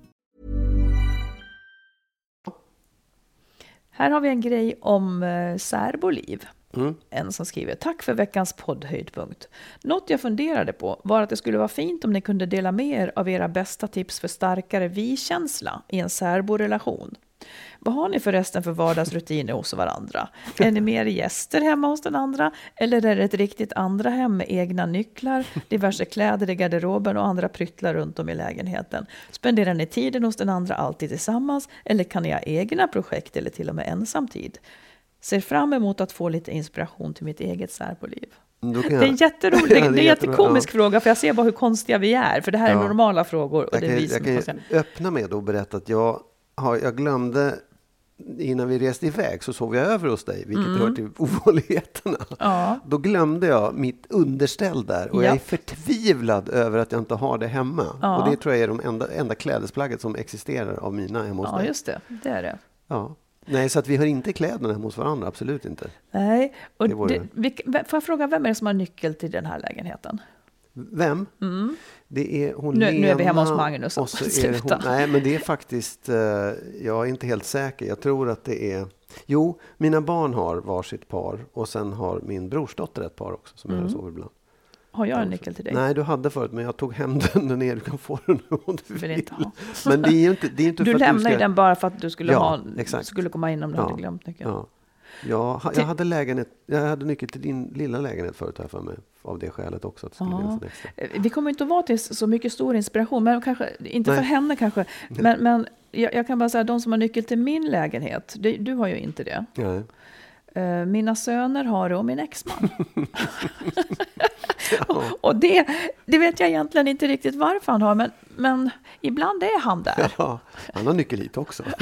Här har vi en grej om eh, särboliv. Mm. En som skriver, tack för veckans poddhöjdpunkt. Något jag funderade på var att det skulle vara fint om ni kunde dela med er av era bästa tips för starkare vi-känsla i en särborelation. Vad har ni förresten för vardagsrutiner hos varandra? Är ni mer gäster hemma hos den andra? Eller är det ett riktigt andra hem med egna nycklar, diverse kläder i garderoben och andra pryttlar runt om i lägenheten? Spenderar ni tiden hos den andra alltid tillsammans? Eller kan ni ha egna projekt eller till och med ensamtid? Ser fram emot att få lite inspiration till mitt eget särboliv. Kan Det är en jag- jätterolig, Ja, det är en jättekomisk Ja. fråga för jag ser bara hur konstiga vi är. För det här är Ja. normala frågor och Jag det är kan, vi jag som kan konstiga. ju öppna med att berätta att jag, har, jag glömde innan vi reste iväg så sov jag över hos dig, vilket hör till ovanligheterna. Mm. Ja. Då glömde jag mitt underställ där och jag är Ja. förtvivlad över att jag inte har det hemma. Ja. Och det tror jag är de enda, enda klädesplagget som existerar av mina hemma hos Ja, dig. just det. Det är det. Ja. Nej, så att vi har inte kläderna hemma hos varandra, absolut inte. Nej, och Det det, vilk- vem- får jag fråga, vem är det som har nyckel till den här lägenheten? Vem? Det är hon Nu- nu är vi hemma Lena, hos Magnus. och så är hon. Nej, men det är faktiskt, eh, jag är inte helt säker. Jag tror att det är, jo, mina barn har varsitt par och sen har min brorsdotter ett par också som Mm. jag sover ibland. Har jag en nyckel till dig? Nej, du hade förut, men jag tog hem den nere. Du kan få den om du vill. Vill inte ha. Men det är ju inte, det är inte Du för att lämnar du ju ska... den bara för att du skulle, Ja, ha, exakt. skulle komma in om du Ja, hade glömt nyckeln. Ja. Till- jag hade lägenhet, jag hade nyckel till din lilla lägenhet förut här för mig. Av det skälet också. Att Ja. Eh, Vi kommer inte att vara till så mycket stor inspiration, men kanske, inte för Nej. henne kanske. Men, men jag, jag kan bara säga, de som har nyckel till min lägenhet, det, du har ju inte det. Nej. Eh, Mina söner har det och min exman. och och det, det vet jag egentligen inte riktigt varför han har, men, men ibland är han där. Ja, han har nyckel hit också.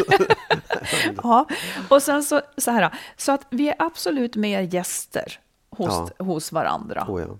Ja, och sen så, så här, så att vi är absolut mer gäster hos, hos varandra. Oh, ja.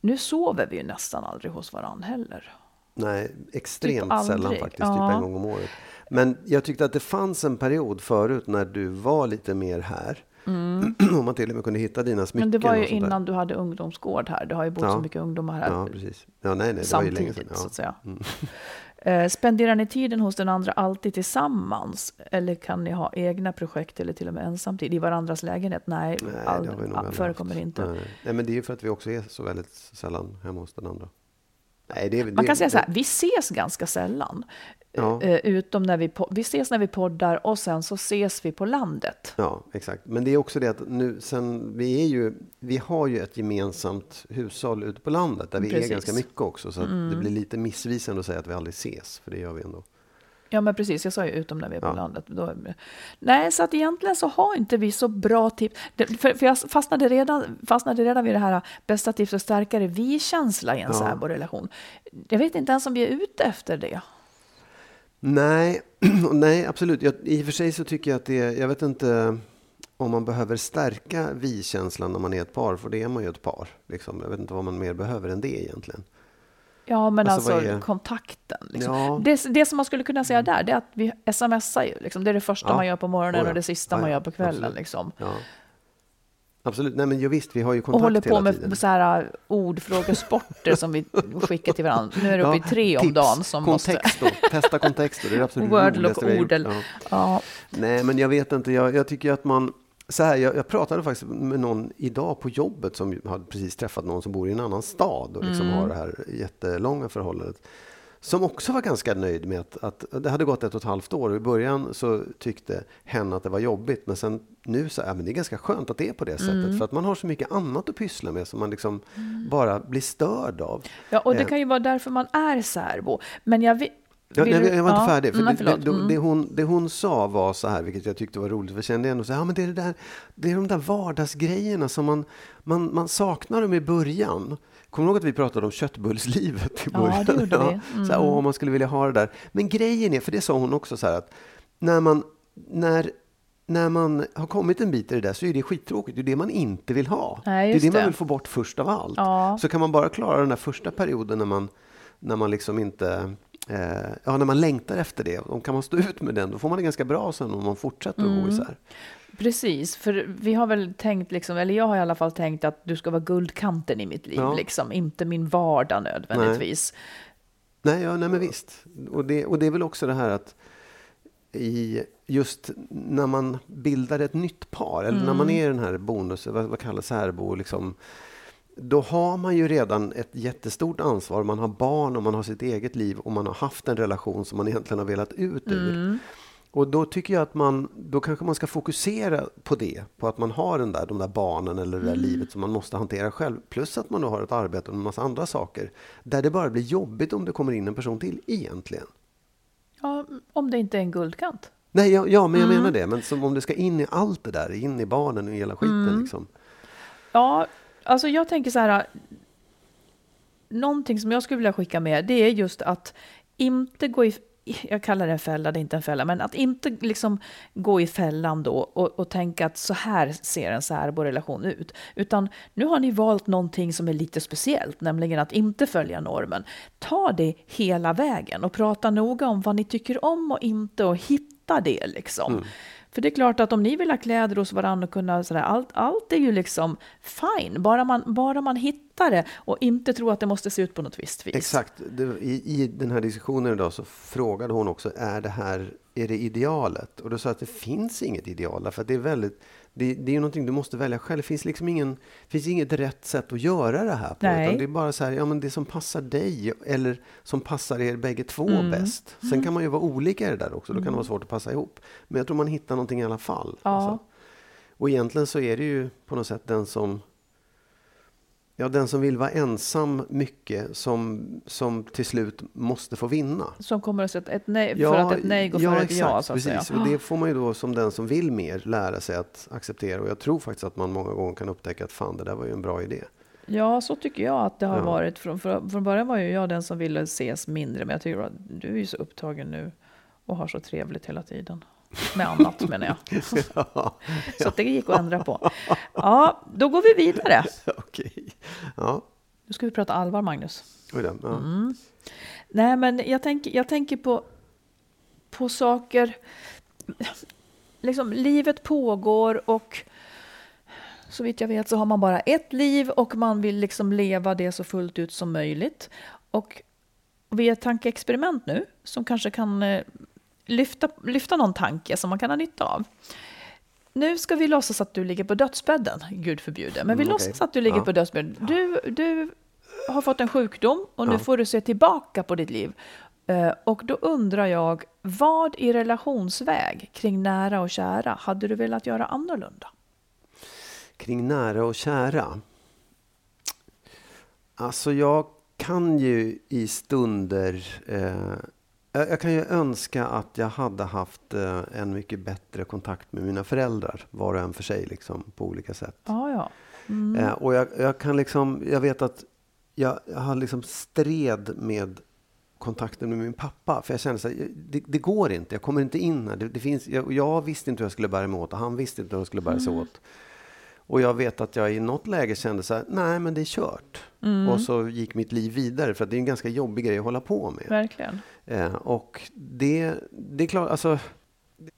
Nu sover vi ju nästan aldrig hos varandra heller. Nej, extremt Typ sällan faktiskt. Ja. Typ en gång om året. Men jag tyckte att det fanns en period förut när du var lite mer här. Om man till och med kunde hitta dina smycken. Mm. Men det var ju sånt där. innan du hade ungdomsgård här. Det har ju bott Ja. så mycket ungdomar här Ja, precis. Ja, nej, nej, samtidigt, sedan. så att Ja. Mm. säga. Eh, Spenderar ni tiden hos den andra alltid tillsammans? Eller kan ni ha egna projekt eller till och med ensamtid i varandras lägenhet? Nej, Nej, aldrig förekommer inte. Nej. nej, men det är ju för att vi också är så väldigt sällan hemma hos den andra. Nej, det, är- Man det, kan säga så här, det- vi ses ganska sällan. Ja. Eh, Utom när vi, vi ses när vi poddar och sen så ses vi på landet. Ja, exakt. Men det är också det att nu sen, vi är ju, vi har ju ett gemensamt hushåll ute på landet där vi Precis. Mm. är ganska mycket också. Så att det blir lite missvisande att säga att vi aldrig ses, för det gör vi ändå. Ja, men precis. Jag sa ju utom när vi är på Ja. landet. Då, nej, så att egentligen så har inte vi så bra tips. För, för jag fastnade redan, fastnade redan vid det här bästa tips och starkare vi-känsla i en Ja. särborelation. Jag vet inte ens om vi är ute efter det. Nej, nej absolut. Jag, I och för sig så tycker jag att det jag vet inte om man behöver stärka vi-känslan när man är ett par, för det är man ju ett par. Liksom. Jag vet inte vad man mer behöver än det egentligen. Ja, men Alltså, alltså, kontakten. Liksom. Ja. Det, det som man skulle kunna säga där, det är att vi smsar ju. Liksom. Det är det första Ja. man gör på morgonen Oh ja. och det sista man gör på kvällen. Absolut. Liksom. Absolut. Nej, men jo, visst, vi har ju kontakt Och håller på hela tiden. med så här uh, ordfrågesporter som vi skickar till varandra. Nu är det uppe i tre om tips, dagen som måste... kontexto. Testa kontexto. Det är det absolut Wordlock, roligaste vi har gjort. Nej, men jag vet inte. Jag, jag tycker att man... Så här, jag, jag pratade faktiskt med någon idag på jobbet som hade precis träffat någon som bor i en annan stad och liksom Mm. har det här jättelånga förhållandet. Som också var ganska nöjd med att, att det hade gått ett och ett halvt år och i början så tyckte hen att det var jobbigt. Men sen nu så är men det är ganska skönt att det är på det Mm. sättet. För att man har så mycket annat att pyssla med som man liksom bara blir störd av. ja, och det Eh. kan ju vara därför man är särbo. Men jag Ja, du- jag var inte ja, färdig. För nej, det, förlåt. det, Mm. det, hon, det hon sa var så här, vilket jag tyckte var roligt, för jag kände ändå så här, ja, men det är, det, där, det är de där vardagsgrejerna som man, man, man saknar dem i början. Kommer du ihåg att vi pratade om köttbullslivet i Ja, början? det gjorde vi. Så här, Mm. åh, man skulle vilja ha det där. Men grejen är, för det sa hon också så här, att när man, när, när man har kommit en bit i det där så är det skittråkigt. Det är det man inte vill ha. Nej, det är det man det. vill få bort först av allt. Ja. Så kan man bara klara den där första perioden när man, när man liksom inte ja, när man längtar efter det, och kan man stå ut med den, då får man det ganska bra sen om man fortsätter att Mm. gå isär. Precis, för vi har väl tänkt, liksom, eller jag har i alla fall tänkt att du ska vara guldkanten i mitt liv, Ja. liksom, inte min vardag nödvändigtvis. Nej, ja, nej men visst. Och det, och det är väl också det här att i just när man bildar ett nytt par, eller när man är i den här bonus, vad, vad kallas särbo, liksom, då har man ju redan ett jättestort ansvar. Man har barn och man har sitt eget liv och man har haft en relation som man egentligen har velat ut ur. Och då tycker jag att man, då kanske man ska fokusera på det, på att man har den där, de där barnen eller det där livet som man måste hantera själv. Plus att man då har ett arbete och en massa andra saker. Där det bara blir jobbigt om det kommer in en person till egentligen. Ja, om det inte är en guldkant. Nej, ja, ja men jag menar det. Men som om det ska in i allt det där, in i barnen och hela skiten liksom. Ja, alltså jag tänker så här. Äh, någonting som jag skulle vilja skicka med, det är just att inte gå i, jag kallar det en fälla, det är inte en fälla, men att inte liksom gå i fällan då och, och tänka att så här ser en särborelation ut. Utan nu har ni valt någonting som är lite speciellt, nämligen att inte följa normen. Ta det hela vägen och prata noga om vad ni tycker om och inte och hitta det liksom. Mm. För det är klart att om ni vill ha kläder hos varandra och kunna sådär, allt, allt är ju liksom fine, bara man, bara man hittar det och inte tror att det måste se ut på något visst vis. Exakt. I, I den här diskussionen idag så frågade hon också, är det här är det idealet? Och då sa jag att det finns inget ideal, därför att det är väldigt, det, det är ju någonting du måste välja själv. Det finns liksom ingen, finns inget rätt sätt att göra det här på. Nej. Utan det är bara så här, ja men det som passar dig eller som passar er bägge två Mm. bäst. Sen kan man ju vara olika i det där också, då kan det vara svårt att passa ihop. Men jag tror man hittar någonting i alla fall. Ja. Alltså. Och egentligen så är det ju på något sätt den som Ja, den som vill vara ensam mycket som, som till slut måste få vinna. Som kommer att sätta ett nej, för att ett nej går före ett ja, så att precis. säga. Och det får man ju då som den som vill mer lära sig att acceptera. Och jag tror faktiskt att man många gånger kan upptäcka att fan, det där var ju en bra idé. Ja, så tycker jag att det har Ja. varit. Från, från, från början var ju jag den som ville ses mindre, men jag tycker att du är ju så upptagen nu och har så trevligt hela tiden. Med annat menar jag. Så att det gick att ändra på. Ja, då går vi vidare. Okej. Ja, Nu ska vi prata allvar, Magnus. oj då. Ja. Mm. Nej, men jag tänker, jag tänker på, på saker... Liksom, livet pågår och så vitt jag vet så har man bara ett liv och man vill liksom leva det så fullt ut som möjligt. Och vi gör ett tankeexperiment nu som kanske kan eh, lyfta, lyfta någon tanke som man kan ha nytta av. Nu ska vi låtsas att du ligger på dödsbädden, gud förbjude. Men vi Mm, okej. låtsas att du ligger Ja. på dödsbädden. Du, du har fått en sjukdom och nu Ja. får du se tillbaka på ditt liv. Eh, Och då undrar jag, vad i relationsväg kring nära och kära hade du velat göra annorlunda? Kring nära och kära. Alltså jag kan ju i stunder... Eh, jag kan ju önska att jag hade haft eh, en mycket bättre kontakt med mina föräldrar. Var och en för sig liksom, på olika sätt. Ja, ja. Eh, och jag, jag kan liksom, jag vet att jag, jag har liksom stred med kontakten med min pappa. För jag kände så här, det, det går inte, jag kommer inte in här. Det, det finns, jag, jag visste inte hur jag skulle bära mig åt och han visste inte hur jag skulle bära sig åt. Och jag vet att jag i något läge kände så här, nej men det är kört. Och så gick mitt liv vidare för att det är en ganska jobbig grej att hålla på med. Verkligen. Eh, och det, det är klart, alltså,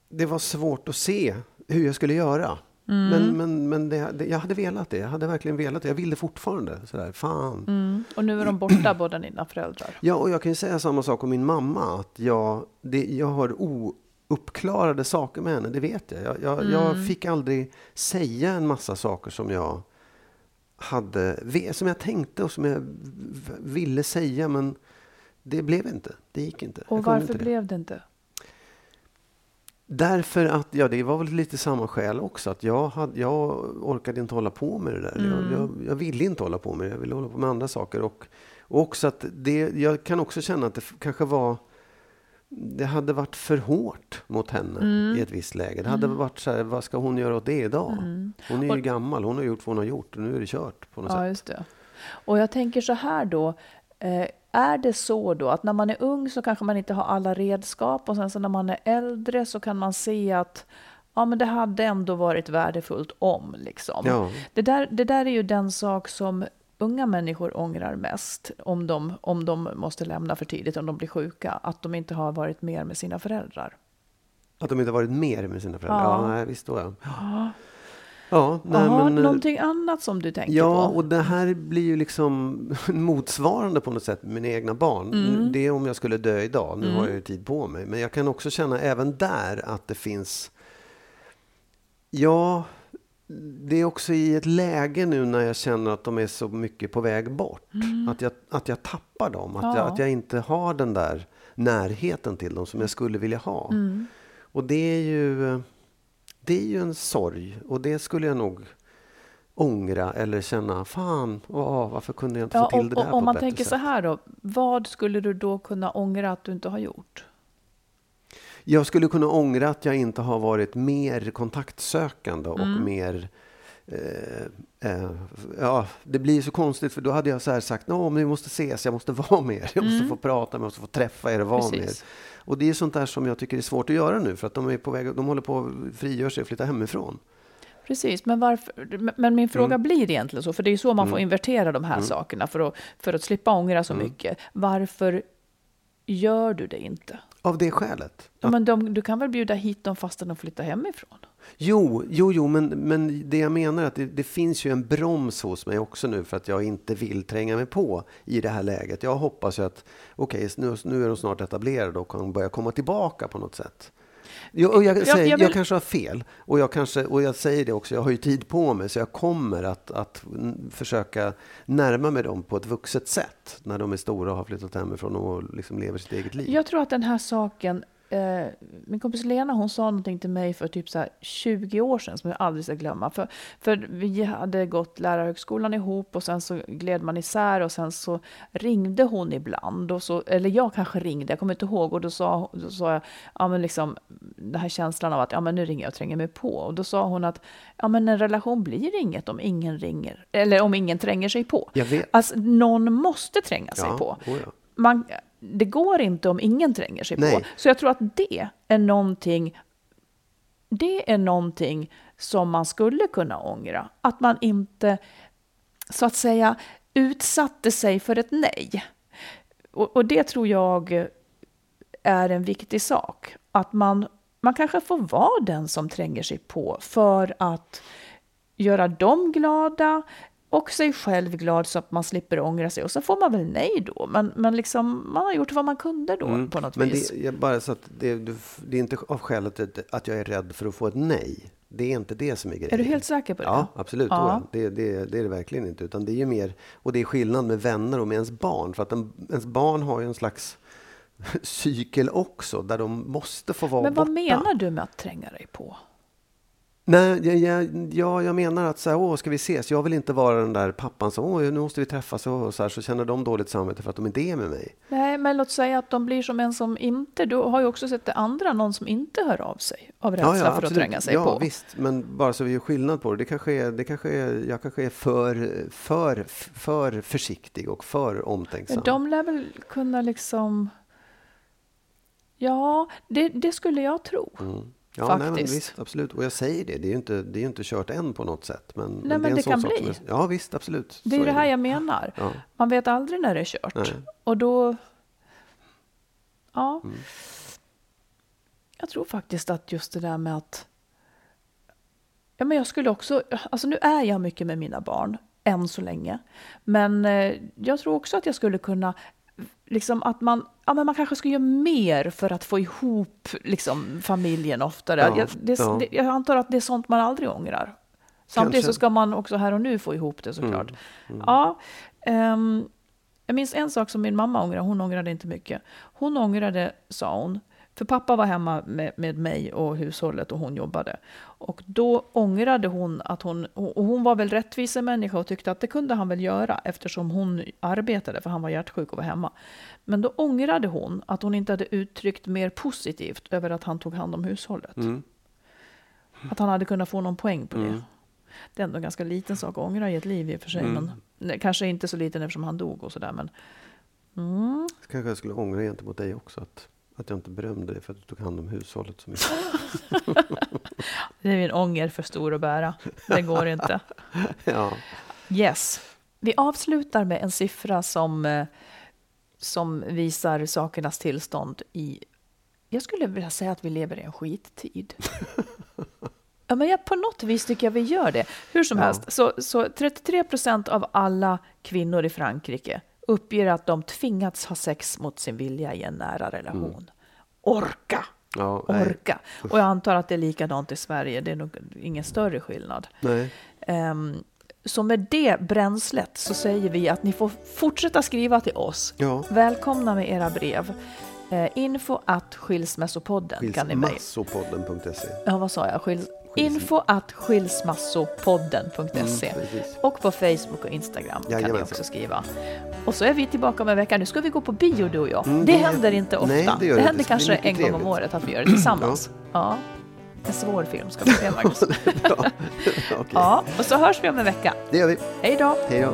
det var svårt att se hur jag skulle göra. Men, men, men det, det, jag hade velat det. Jag hade verkligen velat det. Jag vill det fortfarande. Sådär, fan. Mm. Och nu är de borta, båda dina föräldrar. Ja, och jag kan ju säga samma sak om min mamma. Att jag, det, jag har ouppklarade saker med henne, det vet jag. Jag, jag, jag fick aldrig säga en massa saker som jag hade, som jag tänkte och som jag ville säga, men det blev inte. Det gick inte. Och varför inte det. blev det inte? Därför att, ja det var väl lite samma skäl också. Att jag, hade, jag orkade inte hålla på med det där. Jag, jag, jag ville inte hålla på med det. Jag ville hålla på med andra saker. Och, och också att det, jag kan också känna att det kanske var det hade varit för hårt mot henne Mm. i ett visst läge. Det hade varit så här, vad ska hon göra åt det idag? Hon är ju Och- gammal, hon har gjort vad hon har gjort och nu är det kört på något Ja, sätt. just det. Och jag tänker så här då. Eh, är det så då att när man är ung så kanske man inte har alla redskap och sen så när man är äldre så kan man se att ja, men det hade ändå varit värdefullt om. Liksom. Ja. Det, där, det där är ju den sak som unga människor ångrar mest om de, om de måste lämna för tidigt, om de blir sjuka, att de inte har varit mer med sina föräldrar. Att de inte varit mer med sina föräldrar. Ja, Ja. nej, visst då ja. Ja, nej, Jaha, men, eh, någonting annat som du tänker Ja, på? och det här blir ju liksom motsvarande på något sätt med mina egna barn. Mm. Det är om jag skulle dö idag. Nu har jag ju tid på mig. Men jag kan också känna även där att det finns... Ja, det är också i ett läge nu när jag känner att de är så mycket på väg bort. Att, jag, att jag tappar dem. Att, jag, Mm. Ja. att jag inte har den där närheten till dem som jag skulle vilja ha. Mm. Och det är ju... Det är ju en sorg. Och det skulle jag nog ångra eller känna, fan, åh, varför kunde jag inte Ja, få till och, det där och, om man tänker sätt? så här då, vad skulle du då kunna ångra att du inte har gjort? Jag skulle kunna ångra att jag inte har varit mer kontaktsökande och Mm. mer... Eh, eh, ja, det blir så konstigt för då hade jag så här sagt, Nå, men vi måste ses, jag måste vara med er, jag måste få prata med er, jag måste få träffa er och vara med er. Mm. Och det är sånt där som jag tycker är svårt att göra nu för att de är på väg, de håller på att frigöra sig och flytta hemifrån. Precis, men, varför, men min fråga Mm. blir egentligen så, för det är ju så man får invertera de här sakerna för att, för att slippa ångra så Mm. mycket. Varför gör du det inte? Av det skälet. Ja, men de, du kan väl bjuda hit dem fastän de flyttar hemifrån? Jo, jo, jo men, men det jag menar är att det, det finns ju en broms hos mig också nu för att jag inte vill tränga mig på i det här läget. Jag hoppas ju att, okej, nu, nu är de snart etablerade och kan börja komma tillbaka på något sätt. Jag, jag, Jag- säger, jag, jag vill- kanske har fel och jag, kanske, och jag säger det också, jag har ju tid på mig så jag kommer att, att försöka närma mig dem på ett vuxet sätt när de är stora och har flyttat hemifrån och liksom lever sitt eget liv. Jag tror att den här saken, eh, min kompis Lena hon sa någonting till mig för typ så här 20 år sedan som jag aldrig ska glömma. För, för vi hade gått lärarhögskolan ihop och sen så gled man isär och sen så ringde hon ibland. Och så, eller jag kanske ringde, jag kommer inte ihåg. Och då sa, då sa jag, ja men liksom den här känslan av att ja men nu ringer jag och tränger mig på. Och då sa hon att ja men en relation blir inget om ingen ringer. Eller om ingen tränger sig på. Jag vet. Alltså någon måste tränga sig Ja, på oh ja. man, det går inte om ingen tränger sig Nej. på. Så jag tror att det är någonting det är någonting som man skulle kunna ångra. Att man inte, så att säga, utsatte sig för ett nej. Och, och det tror jag är en viktig sak. Att man, man kanske får vara den som tränger sig på för att göra dem glada och sig själv glad så att man slipper ångra sig. Och så får man väl nej då. Men, men liksom, man har gjort vad man kunde då Mm. på något Men vis. det, jag, bara så att det, det, är inte av skälet att- jag är rädd för att få ett nej. Det är inte det som är grejen. Är du helt säker på det? Ja, absolut. Ja. Det, det, det är det verkligen inte. Utan det är ju mer, och det är skillnad med vänner och med ens barn. För att en, ens barn har ju en slags cykel också, där de måste få vara Men vad borta. menar du med att tränga dig på? Nej, jag, jag, ja, jag menar att så här, åh, ska vi ses? Jag vill inte vara den där pappan som, åh, nu måste vi träffas och så här, så känner de dåligt samvete för att de inte är med mig. Nej, men låt säga att de blir som en som inte... Du har ju också sett det andra, någon som inte hör av sig av rädsla för att absolut. tränga sig ja, på. visst. Men bara så vi gör skillnad på det. Det kanske är, det kanske är, jag kanske är för, för, för försiktig och för omtänksam. Men de lär väl kunna liksom... Ja, det, det skulle jag tro. Mm. Ja, nej, men Faktiskt. visst, absolut. Och jag säger det, det är ju inte, det är inte kört än på något sätt. Men, men men det, är det kan bli. är- ja, visst, absolut. Det är ju det här jag menar. Ja. Man vet aldrig när det är kört. Nej. Och då... Ja. Mm. Jag tror faktiskt att just det där med att... Ja, men jag skulle också... Alltså nu är jag mycket med mina barn, än så länge. Men eh, jag tror också att jag skulle kunna... Liksom att man, ja, men man kanske ska göra mer för att få ihop liksom, familjen oftare. Ja, jag, det, ja. det, jag antar att det är sånt man aldrig ångrar. Samtidigt Kanske. så ska man också här och nu få ihop det såklart. Ja, ehm, jag minns en sak som min mamma ångrade. Hon ångrade inte mycket. Hon ångrade, sa hon, För pappa var hemma med, med mig och hushållet och hon jobbade. Och då ångrade hon att hon, och hon var väl rättvisemänniska och tyckte att det kunde han väl göra eftersom hon arbetade, för han var hjärtsjuk och var hemma. Men då ångrade hon att hon inte hade uttryckt mer positivt över att han tog hand om hushållet. Mm. Att han hade kunnat få någon poäng på det. Mm. Det är ändå en ganska liten sak att ångra i ett liv i och för sig. Mm. Men nej, kanske inte så liten eftersom han dog och sådär. Men mm. Kanske jag skulle ångra gentemot dig också. Att, att jag inte berömde dig för att du tog hand om hushållet så mycket. det är en ånger för stor att bära. Det går inte. ja. Yes. Vi avslutar med en siffra som, eh, som visar sakernas tillstånd i... Jag skulle vilja säga att vi lever i en skittid. Ja, men jag, på något vis tycker jag vi gör det. Hur som Ja. helst, så, så 33 procent av alla kvinnor i Frankrike uppger att de tvingats ha sex mot sin vilja i en nära relation. Orka! Ja, nej. Orka! Och jag antar att det är likadant i Sverige. Det är nog ingen större skillnad. Nej. Ehm, så med det bränslet så säger vi att ni får fortsätta skriva till oss. Ja. Välkomna med era brev. Eh, info att skilsmässopodden kan ni mejla. Skilsmassopodden.se. Ja, vad sa jag? Skils... Info att skilsmassopodden.se. Mm, och på Facebook och Instagram kan ni också skriva. Och så är vi tillbaka om en vecka. Nu ska vi gå på bio du och jag. Mm, det det- händer inte ofta. nej, det det händer. Det kanske en gång om trevligt. året att vi gör det tillsammans. ja. En svår film ska vi se, Magnus. ja. Okej. ja, och så hörs vi om en vecka. Det gör vi. Hej då! Hej då.